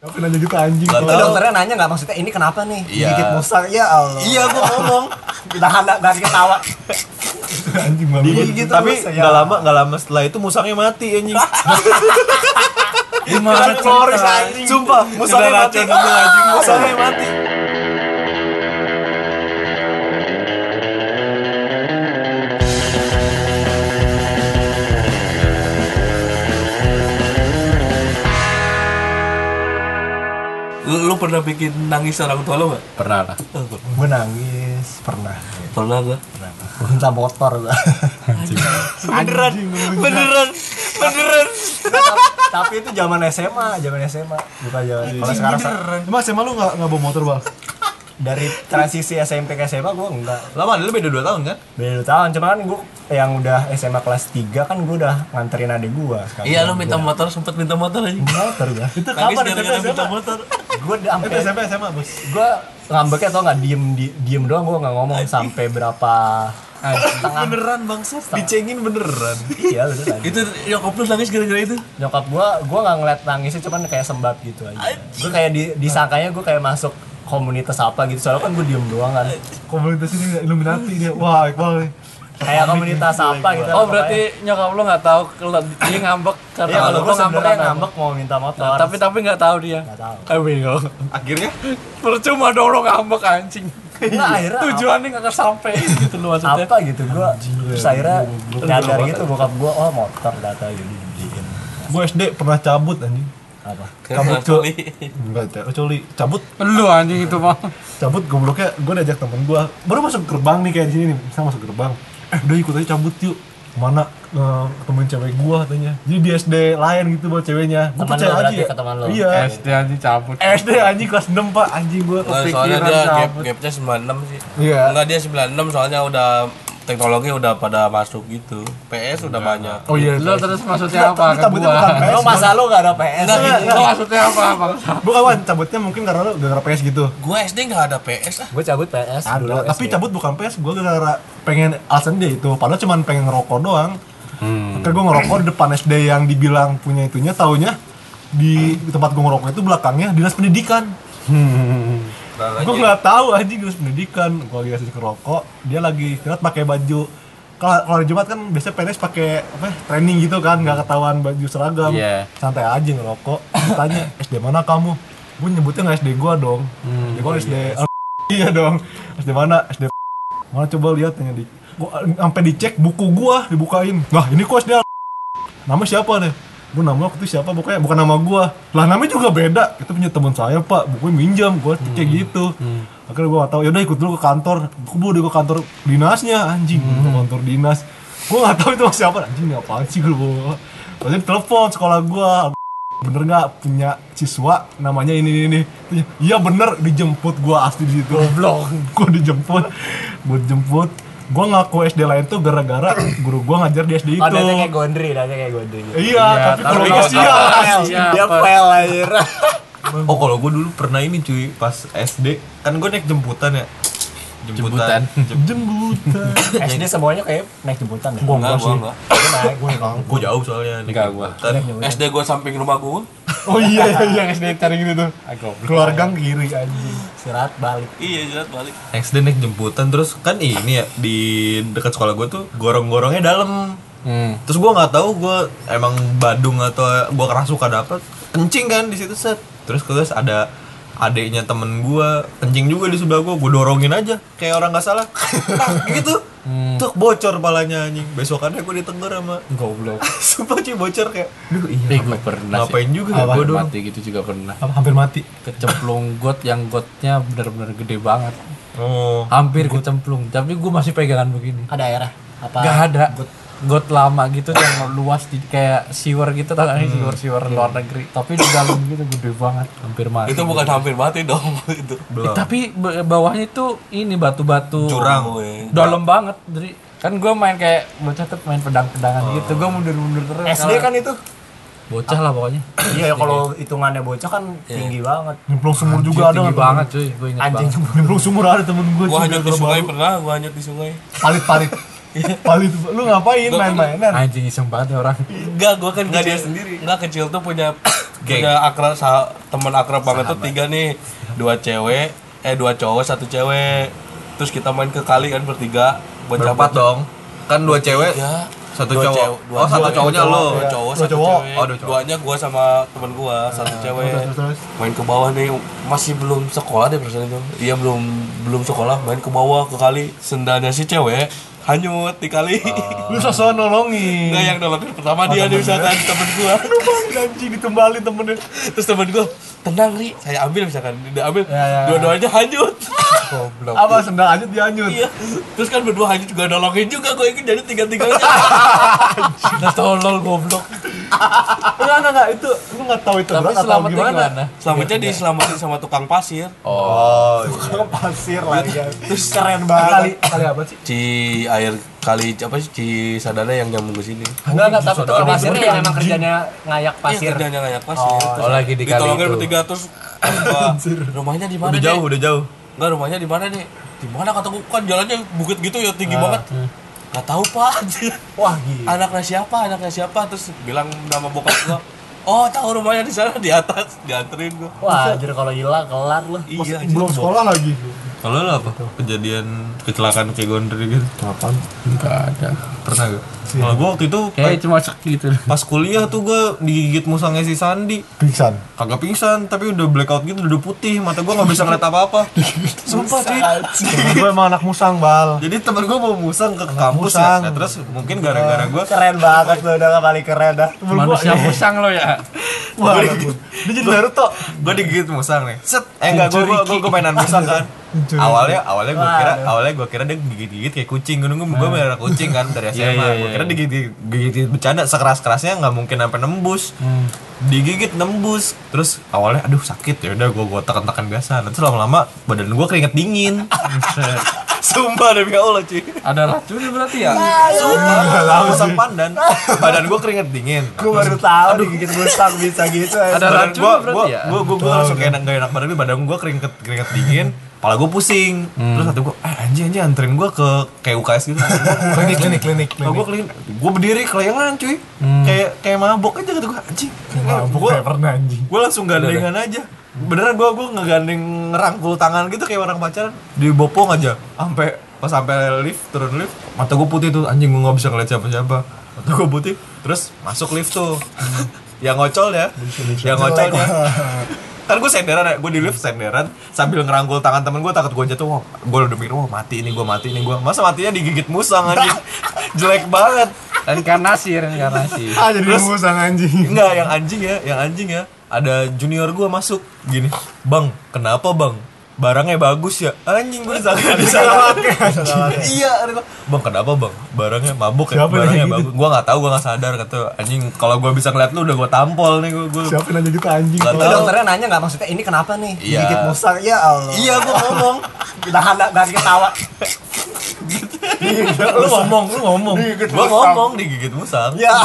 Tapi nanya gitu anjing. Tahu. dokternya nanya nggak maksudnya ini kenapa nih? Iya. Gigit musang ya Allah. Iya gua ngomong. Tahan dari ketawa. anjing banget. Digigit Tapi ya. nggak lama nggak lama setelah itu musangnya mati anjing. Gimana anjing. Sumpah, musangnya mati. Musangnya mati. Pernah bikin nangis orang tua lu gak? Pernah lah. Oh, pernah. Gue nangis pernah. Pernah? Gue minta motor gua. Beneran, beneran, beneran. Tapi itu zaman SMA, zaman SMA. Bukan zaman. Kalau sekarang Emang SMA lu nggak nggak bawa motor bang? Dari transisi SMP ke SMA gue enggak. Lama dulu beda 2 tahun kan? Beda dua tahun, cuma kan gue yang udah SMA kelas 3 kan gue udah nganterin adik gue sekarang. Iya lu minta motor, sempet minta motor aja. motor gue. Itu Nangis kapan gara-gara SMP minta SMA? motor. Gue Itu sampai SMP SMA bos. gue ngambeknya tau nggak diem di, diem doang gue nggak ngomong sampai berapa setengah Beneran bangsat, dicengin beneran. iya beneran Itu nyokap lu nangis gara-gara itu? nyokap gue gue nggak ngeliat nangisnya cuman kayak sembab gitu aja gue kayak di disangkanya gue kayak masuk komunitas apa gitu soalnya kan gue diem doang kan Komunitas ini Illuminati dia. Wah, Iqbal kayak komunitas apa gitu Oh berarti nyokap lu nggak tahu kalau dia ngambek karena Iya, kalau lu gue ngambek karena ngambek mau minta motor. Nah, tapi tapi nggak tahu dia. nggak tahu. Eh. Akhirnya Percuma dong lo ngambek anjing. Nggak, akhirnya Tujuannya nggak kesampe gitu lu maksudnya. apa gitu gue terus akhirnya nyadar gitu bokap gue oh motor data gitu Gue SD pernah cabut anjing. Apa? Cabut Kenapa, cu. Li? Enggak, kecuali cabut. Lu anjing itu mah. cabut gobloknya gue diajak temen gue baru masuk gerbang nih kayak di sini nih. Kita masuk gerbang. Eh udah ikut aja cabut yuk ke mana? Eh, ketemuin cewek gue katanya. Jadi di SD lain gitu buat ceweknya. Gue Teman percaya lo aja ya. teman lo? iya. SD anjing cabut. SD anjing kelas 6 pak. Anjing gue Nggak, soalnya kepikiran dia gap, cabut. gapnya 96 sih. Iya. Enggak dia 96 soalnya udah teknologi udah pada masuk gitu. PS udah banyak. oh iya Lu terus maksudnya apa? tapi ke cabutnya bukan PS lo masa lo gak ada PS Lu maksudnya apa bukan Wan, cabutnya mungkin karena lo gara-gara PS gitu. Gue SD nggak ada PS ah. Gue cabut PS dulu tapi SD. cabut bukan PS gue gara-gara pengen alasan dia itu. Padahal cuman pengen ngerokok doang. Hmm. Akhirnya gue ngerokok di depan SD yang dibilang punya itunya taunya di, di tempat gue ngerokok itu belakangnya dinas pendidikan gue nggak tahu aja dinas pendidikan. Gue lagi kasih ngerokok dia lagi istirahat pakai baju. Kalau kalau hari Jumat kan biasanya PNS pakai apa training gitu kan nggak ketahuan baju seragam. Iya. santai aja ngerokok. Tanya SD mana kamu? Gue nyebutnya nggak SD gua dong. Ya gue SD iya. Dong. SD mana? SD mana coba lihat tanya di gua sampai dicek buku gua dibukain. Nah ini kok SD nama siapa deh gue nama waktu itu siapa? Pokoknya bukan nama gua. Lah namanya juga beda. Itu punya teman saya pak. Bukunya minjam gua kayak gitu. akhirnya gua gak tahu. Yaudah ikut dulu ke kantor. Gue dia ke kantor dinasnya anjing. Ke kantor dinas. Gua nggak tahu itu siapa. Anjing apaan sih gue bawa? Terus telepon sekolah gua. Bener nggak? Punya siswa namanya ini ini ini. Iya bener. Dijemput gua asli di situ. Goblok. Gua dijemput. Gua dijemput gua ngaku SD lain tuh gara-gara guru gua ngajar di SD itu oh dadanya kayak gondri dadanya kayak gondri. Gitu. iya tapi kalau tapi gua nggak sial dia pel aja Oh kalau gue dulu pernah ini cuy pas SD kan gue naik jemputan ya Jemputan. Jem- jembutan SD semuanya kayak naik jemputan ya? Enggak, gua enggak naik gue naik. Gue jauh soalnya. Enggak, gua. jemputan. SD gue samping rumah gue oh iya iya iya SD cari gitu tuh. Aku. keluar gang kiri anjing. Istirahat balik. Iya jelas balik. SD naik jemputan terus kan ini ya di dekat sekolah gue tuh gorong-gorongnya dalam. Hmm. terus gue nggak tahu gue emang badung atau gue kerasukan apa kencing kan di situ set. Terus terus ada adiknya temen gue kencing juga di sebelah gue gue dorongin aja kayak orang nggak salah Pak, gitu tuh bocor palanya anjing besokannya gue ditegur sama Goblok. sumpah cuy bocor kayak duh Eh, iya gue pernah ngapain sih. juga ya Apa, gue dorong mati gitu juga pernah. Apa, hampir mati Kecemplung got yang gotnya bener-bener gede banget. oh Hampir kecemplung, tapi gue masih pegangan begini. ada daerah apa Gak ada. Got lama gitu yang luas di kayak sewer gitu tau gak sih? Sewer sewer luar negeri. Tapi di dalam gitu gede banget hampir mati. Itu bukan hampir mati dong itu. Eh, tapi ba- bawahnya itu ini batu-batu. Jurang. Oh, iya. dalam banget jadi kan gue main kayak bocah tuh main pedang-pedangan gitu gue mundur-mundur terus. SD kan itu? Bocah lah pokoknya. Iya ya kalau hitungannya bocah kan tinggi banget. Nyemplung sumur juga ada tinggi banget cuy. Gue inget anjing banget. nyemplung sumur ada temen gue Gue hanyut di sungai pernah, gue hanyut di sungai. Palit palit palit lu ngapain? Gua- main-mainan. Anjing iseng banget ya orang. Enggak, gue kan Enggak dia sendiri. Enggak kecil tuh punya Geng. punya akrab teman akrab banget tuh tiga nih. Dua cewek eh dua cowok satu cewek. Terus kita main ke kali kan bertiga. Buat Berempat dong. Kan dua cewek, ya satu Dua cowok. cewek- dua oh, satu cowok. cowoknya lo. dua cowok Dua satu cowok. cewek. Oh, dua cowok. duanya gua sama temen gua satu cewek. terus, terus. main ke bawah nih masih belum sekolah deh perasaan itu. Iya belum belum sekolah. Main ke bawah ke kali. Sendalnya si cewek hanyut di kali Lu sosok nolongin. Enggak yang nolongin pertama dia nih misalkan temen gua. Anjing ditembalin temennya. terus temen gua tenang ri saya ambil misalkan dia ambil. Ya, ya. dua-duanya hanyut Goblok. Apa sendal aja dianyut. iya terus kan berdua hanyut juga nolongin juga gue ingin jadi tiga-tiganya Nah, tolol goblok. Enggak, enggak, enggak. Itu lu enggak tahu itu Tapi berat atau gimana. gimana? selamatnya diselamatin sama tukang pasir Oh, Tukang pasir lagi kan. Terus keren banget. Kali kali apa sih? ci air kali apa sih ci sadana yang nyambung ke sini Enggak, enggak, tapi tukang pasirnya yang emang kerjanya ngayak Iya, pasir. kerjanya ngayak pasir Oh, lagi di kali ditolongin itu. bertiga terus rumahnya di mana udah jauh, udah jauh. Enggak rumahnya di mana nih? Di mana kata gue kan jalannya bukit gitu ya tinggi banget. Gak tahu pak. Wah, gila. Anaknya siapa? Anaknya siapa? Terus bilang nama bokap gua. Oh tahu rumahnya di sana di atas dianterin gua. Wah, anjir kalau hilang kelar lu. Iya. Belum sekolah lagi. Kalau lo apa? Kejadian kecelakaan kayak Gondri gitu. Kapan? Enggak ada. Pernah gak? Kalau gue waktu itu Kayak cuma sek gitu. pas kuliah tuh gue digigit musangnya si Sandi. Pingsan. Kagak pingsan, tapi udah blackout gitu, udah putih. Mata gue nggak bisa ngeliat apa-apa. Sumpah cuy. gue emang anak musang, Bal. Jadi temen gue mau musang ke kampus musang. ya. Nah, terus mungkin gara-gara gue Keren banget lu udah paling keren dah. Manusia musang lo ya. Wah. Dia jadi Naruto. gue digigit musang nih. Set. Eh enggak, gue gue gue mainan musang kan. Awalnya awalnya gue kira awalnya gue kira dia gigit-gigit kayak kucing. Gue nunggu gue merah kucing kan dari SMA. iya, Gue kira digigit digigit bercanda sekeras kerasnya nggak mungkin sampai nembus. Digigit nembus. Terus awalnya aduh sakit ya udah gue gue tekan-tekan biasa. Nanti lama-lama badan gue keringet dingin. Sumpah demi Allah cuy. Ada racun berarti ya? Sumpah, musang pandan. Badan gue keringet dingin. Gue baru tahu digigit musang bisa gitu. Ada racun gua, berarti gua, ya? gua, gua, gua langsung kayak enak gak enak badan badan gua keringet keringet dingin. Kepala gua pusing. Terus satu gua eh anjing anjing anterin gua ke kayak UKS gitu. Klinik, klinik, klinik, Kalau gua klinik. gua berdiri kelayangan cuy. Kayak kayak mabok aja kata gua. Anjing Mabuk gua, kayak pernah anjing. gua langsung gandengan aja beneran gua gua ngegandeng ngerangkul tangan gitu kayak orang pacaran. Dibopong aja sampai pas sampai lift turun lift mata gua putih tuh. Anjing gua nggak bisa ngeliat siapa siapa mata gua putih terus masuk lift tuh. Yang ngocol ya. Yang ngocolnya kan gue senderan ya gue di lift senderan sambil ngerangkul tangan temen gue takut gue jatuh. Wah gue udah mikir wah mati ini gue mati ini gue masa matinya digigit musang anjing? Jelek banget. Reinkarnasi, reinkarnasi. Ah, jadi musang anjing. enggak yang anjing ya yang anjing ya ada junior gue masuk gini bang kenapa bang barangnya bagus ya anjing gue disangka disalah iya bang kenapa bang barangnya mabuk ya Siapa barangnya gitu? bagus gue nggak tahu gue nggak sadar kata anjing kalau gue bisa ngeliat lu udah gue tampol nih gue gue Siapa yang nanya gitu anjing? Tahu. dokternya nanya nggak maksudnya ini kenapa nih? Iya. Digigit musang. Ya Allah. iya gue ngomong Nahan gak ketawa. lu ngomong lu ngomong musang. ngomong digigit musang Ya.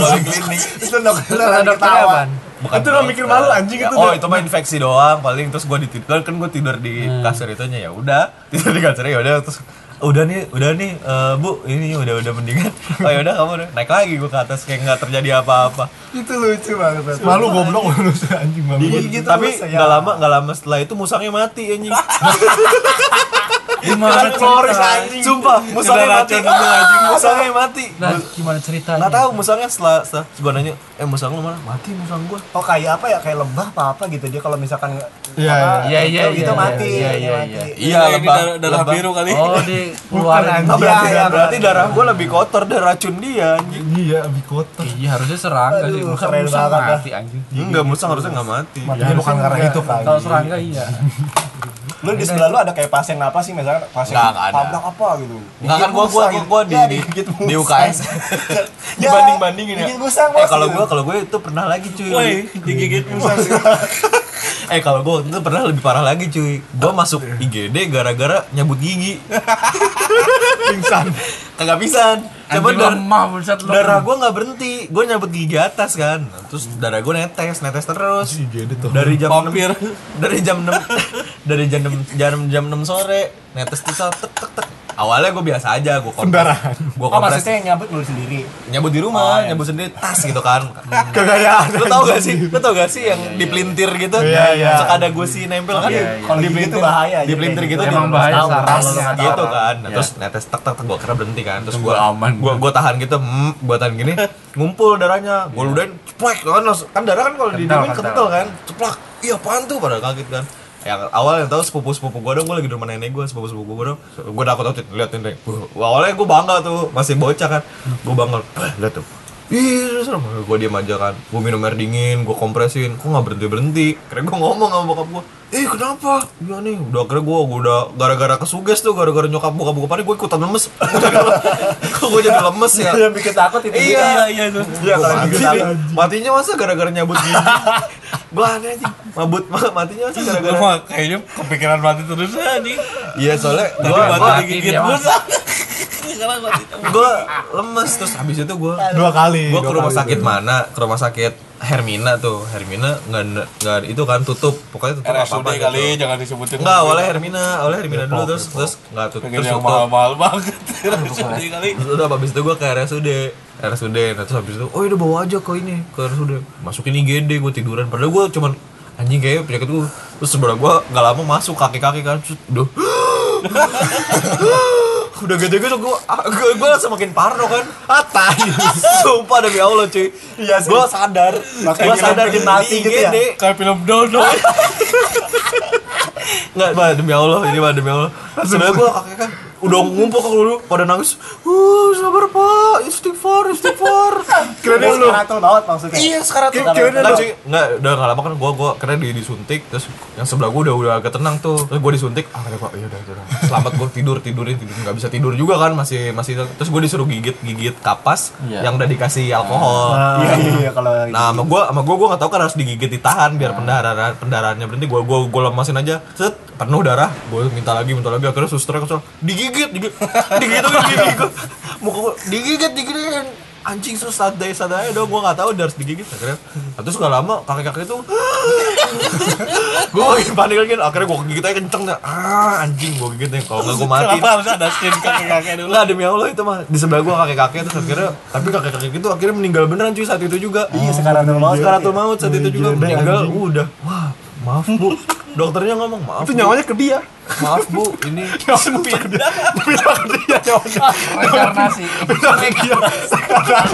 balik klinik Itu dokternya ketawa. Bukan Itu lo mikir malu, anjing, Ya, itu oh udah- itu mah infeksi doang paling terus gua ditidur kan gua tidur di kasur itunya ya udah tidur di kasur ya udah terus udah nih udah nih eh, bu ini udah udah mendingan oh ya udah kamu udah naik lagi gua ke atas kayak nggak terjadi apa-apa Itu lucu banget. Malu goblok lu anjing malu. Digigit tapi terus, nggak ya. lama nggak lama setelah itu musangnya mati anjing Gimana Floris cerita? anjing. sumpah musangnya mati anjing. musangnya mati Nah, gimana ceritanya? nggak tahu musangnya setelah setelah gua nanya eh musang lu mana mati musang gua Oh kayak apa ya? Kayak lebah apa apa gitu dia kalau misalkan Iya, apa, iya, iya, itu, itu iya, mati. iya, iya, iya. iya darah, biru kali Oh, di. Oh, berarti, iya, iya, berarti darah gua lebih kotor dari racun dia anjing Iya, lebih kotor. Iya, harusnya serangga sih. Aduh, Musang mati anjing. Enggak, musang harusnya nggak mati. Matinya bukan karena itu kan. Kalau serangga iya. Lu di sebelah lu ada kayak pasien apa sih misalnya pasien Nggak, nggak ada. tabrak apa gitu. Enggak kan gua gua gua, gua di, Ya, di, di. UKS. Ya, Dibanding-bandingin ya. Digigit musang, Eh kalau gitu. gua kalau gua itu pernah lagi cuy. Woi, digigit musang eh kalau gua itu pernah lebih parah lagi cuy. Gua masuk IGD gara-gara nyabut gigi. Pingsan. Kagak pisan. Coba dar lemah buset lu. darah gua nggak berhenti. Gua nyabut gigi atas kan. Terus darah gua netes, netes terus. Dari jam. 6, dari jam 6 dari jam 6 jam jam 6 sore netes tuh tek tek tek. Awalnya gue biasa aja gue kompres. Pendarahan. gue Oh kompres. maksudnya yang nyambut lu sendiri? Nyabut di rumah Oh, iya. nyabut sendiri tas gitu kan. Kegayaan. lu tau gak sih? Lu tau gak sih yang di pelintir gitu? Iya, iya. suka ada gusi nempel kan Kalau di gigit pelintir. tuh bahaya di pelintir gitu. Emang di- bahaya, kalau tahu. gitu kan. Nah, Iya. terus netes tak tak tak gue kira berhenti kan. Terus gue aman. gue gue tahan gitu hmm, gue tahan gini ngumpul darahnya. Gue ludahin ceplek kan kan darah kan kalau kental. kental kan. Ceplak. Iya apaan tuh? Pada kaget kan yang awal yang tahu sepupu sepupu gue dong gue lagi di rumah nenek gue sepupu sepupu gue dong gue takut takut liatin deh awalnya gue bangga tuh masih bocah kan gue bangga "Wah, lihat tuh Ih, serem. Gue diam aja kan. Gue minum air dingin, gue kompresin. Kok nggak berhenti berhenti? Kira gue ngomong sama bokap gue. Eh kenapa? Iya nih, udah akhirnya gue udah gara-gara kesuges tuh, gara-gara nyokap bokap bokap panik gue ikutan lemes. Kok gue jadi lemes ya? yang bikin takut itu Iya, iya itu. Iya, mati gitu. Matinya masa gara-gara nyabut gigi? gue aneh aja. Mabut ma- matinya masa Gue gara-gara mah kayaknya kepikiran mati terus anjing. Iya soalnya gue mati Mas. busa. Gue lemes terus habis itu gue Dua kali. gue ke rumah sakit mana ke rumah sakit Hermina tuh Hermina nggak nggak itu kan tutup pokoknya tutup apa RSUD apa kali jangan disebutin. Enggak, awalnya Hermina, awalnya Hermina dulu terus terus enggak tutup terus yang tutup. mahal-mahal banget. RSUD kali. Udah habis itu gue ke RSUD RSUD, nah terus habis itu, oh udah bawa aja ke ini, ke RSUD Masukin IGD, gue tiduran, padahal gue cuman anjing kayak penyakit gue Terus sebelah gue gak lama masuk kaki-kaki kan, Terus udah Udah gede-gede gue, gue, gue langsung makin parno kan Ah tai, sumpah demi Allah cuy Iya. Gue sadar, gue sadar di mati gitu ya? Kayak film Dodo. Enggak, bah, demi Allah, ini mah demi Allah. Sebenarnya gua kakek kan udah ngumpul kan dulu pada nangis. Uh, sabar Pak, istighfar, istighfar. Terus lu. keratul banget maksudnya iya, sekarang tuh. Kira- kirain Enggak, lu. cuy. Enggak, udah enggak lama kan gua gua kira di disuntik terus yang sebelah gua udah udah agak tenang tuh. Terus gua disuntik, ah kata Pak, iya udah udah. Selamat gua tidur, tidurin, tidur enggak bisa tidur juga kan, masih masih terus gua disuruh gigit gigit kapas Iya. yang udah dikasih alkohol. Iya iya iya kalau Nah, sama gua sama gua gua enggak tahu kan harus digigit ditahan biar pendarahan pendarahannya berhenti. Gua gua gua lemesin aja. Set, penuh darah. Gua minta lagi, minta lagi. Akhirnya susternya kesel. Digigit, digigit. digigit lagi, digigit. Muka digigit, digigitin. Anjing sus sadai sadai dong gua nggak tahu udah harus digigit akhirnya Nah, terus gak lama kakek kakek itu gue makin panik lagi akhirnya gue gigit aja kenceng dah ah anjing gue gigit nih kalau nggak gue mati Kenapa harus ada skin kakek-kakek dulu? Enggak demi Allah itu mah di sebelah gua kakek-kakek terus akhirnya tapi kakek-kakek itu akhirnya meninggal beneran cuy saat itu juga. Iya, sekaratul maut. Sekaratul maut saat itu juga meninggal udah. Wah, maaf Bu. Dokternya ngomong, "Maaf. Itu nyawanya ke dia. Maaf Bu, ini Pindah ke dia nyawanya. Reinkarnasi. Pindah ke dia. Sekarang